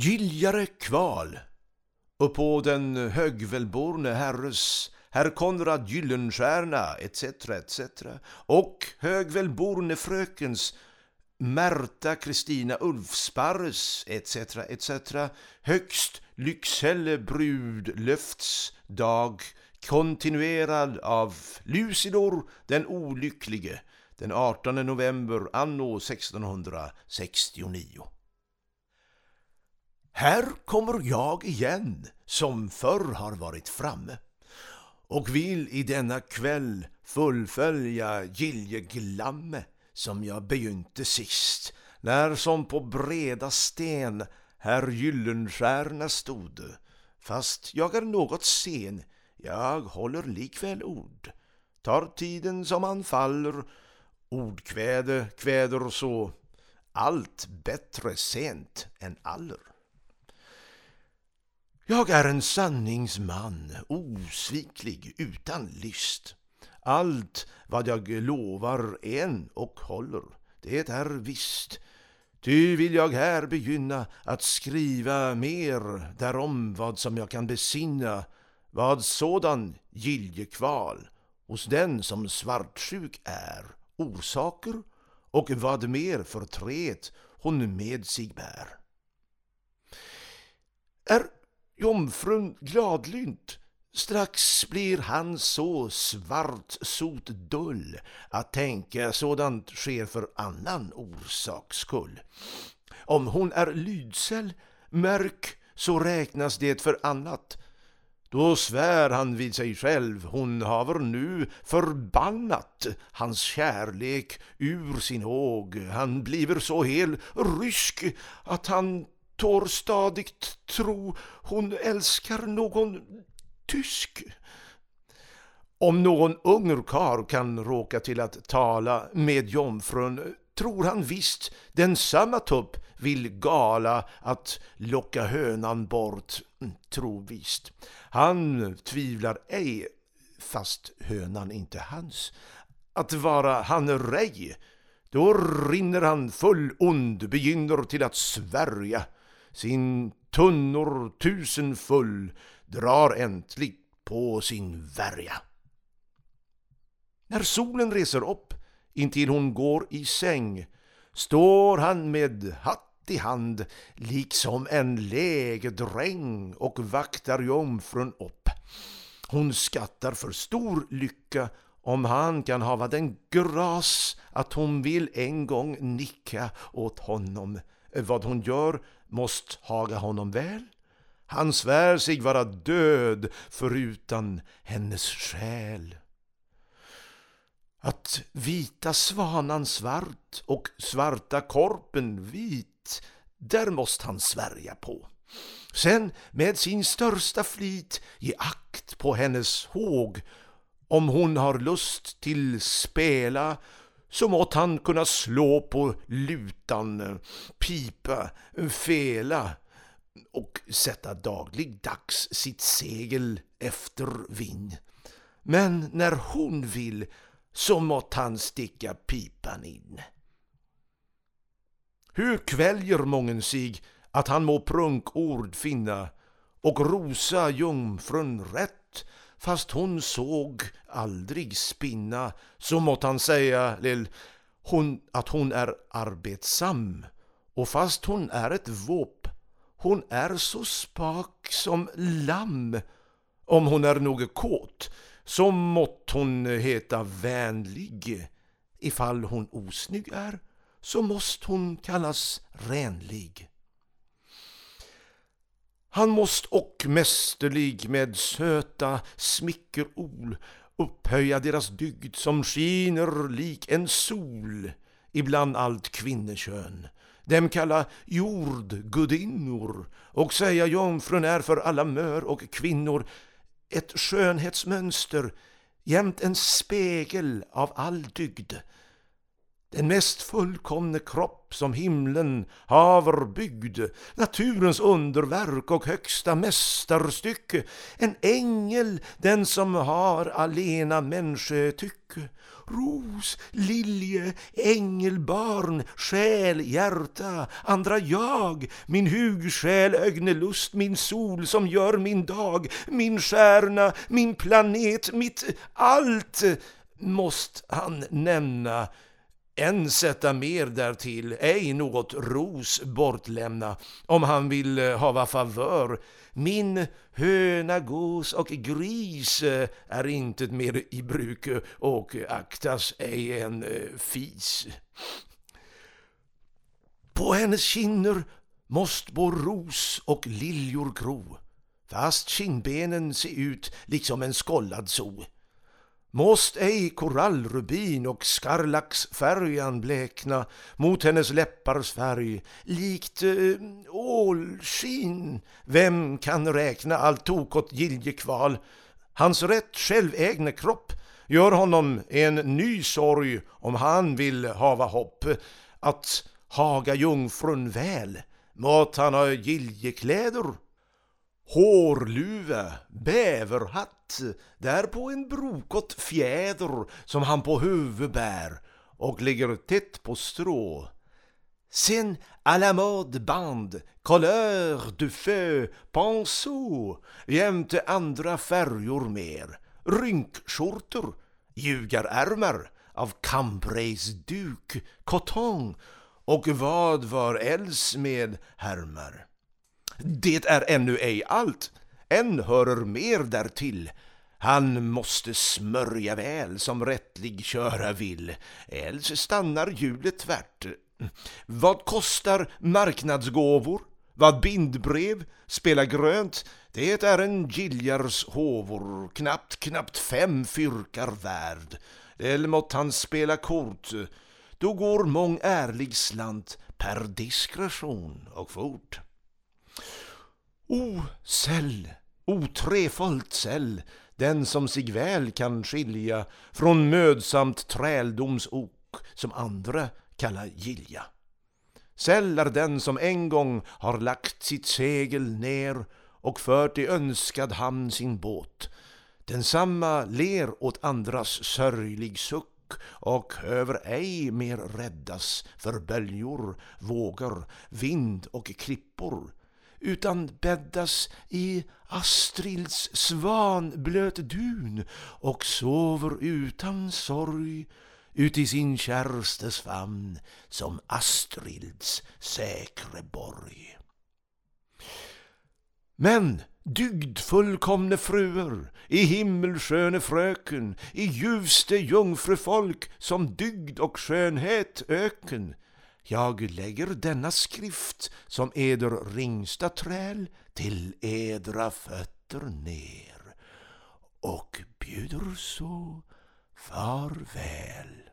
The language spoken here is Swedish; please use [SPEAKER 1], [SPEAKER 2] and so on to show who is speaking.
[SPEAKER 1] Giljare kval uppå den högvälborne herres herr Konrad Gyllenstierna etc. etc. och högvälborne frökens Märta Kristina Ulfsparres etc. etc. högst Lycksele brudlöfts dag kontinuerad av Lucidor den olycklige den 18 november anno 1669. Här kommer jag igen, som förr har varit framme och vill i denna kväll fullfölja giljeglamme som jag begynte sist, när som på breda sten herr Gyllenstierna stod. Fast jag är något sen, jag håller likväl ord. Tar tiden som han faller, ordkväde kväder så, allt bättre sent än aller. Jag är en sanningsman, osviklig, utan list. Allt vad jag lovar en och håller, det är visst. Ty vill jag här begynna att skriva mer därom vad som jag kan besinna, vad sådan giljekval hos den som svartsjuk är, orsaker och vad mer förtret hon med sig bär. Är jomfrun gladlynt Strax blir han så svart sot dull att tänka sådant sker för annan orsaks skull. Om hon är lydsel, mörk, så räknas det för annat. Då svär han vid sig själv, hon haver nu förbannat hans kärlek ur sin håg. Han bliver så hel rysk att han tår stadigt tro hon älskar någon tysk. Om någon ungerkar kan råka till att tala med jomfrun tror han visst den samma tupp vill gala att locka hönan bort, tro visst. Han tvivlar ej, fast hönan inte hans, att vara han rej. Då rinner han full ond, begynner till att svärja sin tunnor tusen full drar äntligt på sin värja. När solen reser upp intill hon går i säng står han med hatt i hand liksom en lägedräng och vaktar jomfrun upp. Hon skattar för stor lycka om han kan hava den gras att hon vill en gång nicka åt honom. Eh, vad hon gör måste haga honom väl han svär sig vara död förutan hennes själ. Att vita svanan svart och svarta korpen vit, där måste han svärja på. Sen med sin största flit ge akt på hennes håg. Om hon har lust till spela så mått han kunna slå på lutan, pipa, fela och sätta dagligdags sitt segel efter vind. Men när hon vill så mått han sticka pipan in. Hur kväljer mången sig att han må prunkord finna och rosa jungfrun rätt fast hon såg aldrig spinna så mått han säga lill, hon, att hon är arbetsam och fast hon är ett våp hon är så spak som lamm. Om hon är något kåt, så mått hon heta vänlig. Ifall hon osnygg är, så måste hon kallas renlig. Han måste och mästerlig med söta smickerol upphöja deras dygd som skiner lik en sol ibland allt kvinnekön dem kalla jordgudinnor och säga jungfrun är för alla mör och kvinnor ett skönhetsmönster jämt en spegel av all dygd. Den mest fullkomne kropp som himlen haver byggd, naturens underverk och högsta mästerstycke, en ängel den som har alena människotycke, ros, lilje, ängelbarn, själ, hjärta, andra jag, min hugsjäl, ögnelust, min sol som gör min dag, min stjärna, min planet, mitt allt måste han nämna än sätta mer därtill, ej något ros bortlämna, om han vill eh, hava favör. Min höna, gås och gris eh, är inte mer i bruk eh, och aktas ej en fis. På hennes kinner måste vår ros och liljor gro, fast kindbenen se ut liksom en skollad so. Måst ej korallrubin och skarlaxfärjan blekna mot hennes läppars färg, likt eh, ålskin. Vem kan räkna allt tokåt giljekval? Hans rätt självägne kropp gör honom en ny sorg om han vill hava hopp att haga jungfrun väl. Måt han ha giljekläder hårluva, bäverhatt, därpå en brokott fjäder som han på huvud bär och ligger tätt på strå. Sen à la mode band, couleur du feu, pinceau jämte andra färjor mer, rynkskjortor, ljugarärmar av cambrays duk, coton och vad var els med härmar. Det är ännu ej allt, än hörer mer därtill. Han måste smörja väl som rättlig köra vill, else stannar hjulet tvärt. Vad kostar marknadsgåvor? Vad bindbrev spela grönt? Det är en giljars håvor, knappt, knappt fem fyrkar värd. Eller mått han spela kort, då går mång ärlig slant per diskretion och fort. O säll, o trefalt säll, den som sig väl kan skilja från mödsamt träldoms ok som andra kalla gilja. Säll är den som en gång har lagt sitt segel ner och fört i önskad hamn sin båt. Densamma ler åt andras sörjlig suck och över ej mer räddas för böljor, vågor, vind och klippor utan bäddas i Astrilds svanblöt dun och sover utan sorg ut i sin kärstes famn som Astrilds säkre borg. Men dygdfullkomne fruer, i himmelsköne fröken, i ljuvste jungfrufolk som dygd och skönhet öken, jag lägger denna skrift som eder ringsta träl till edra fötter ner och bjuder så farväl.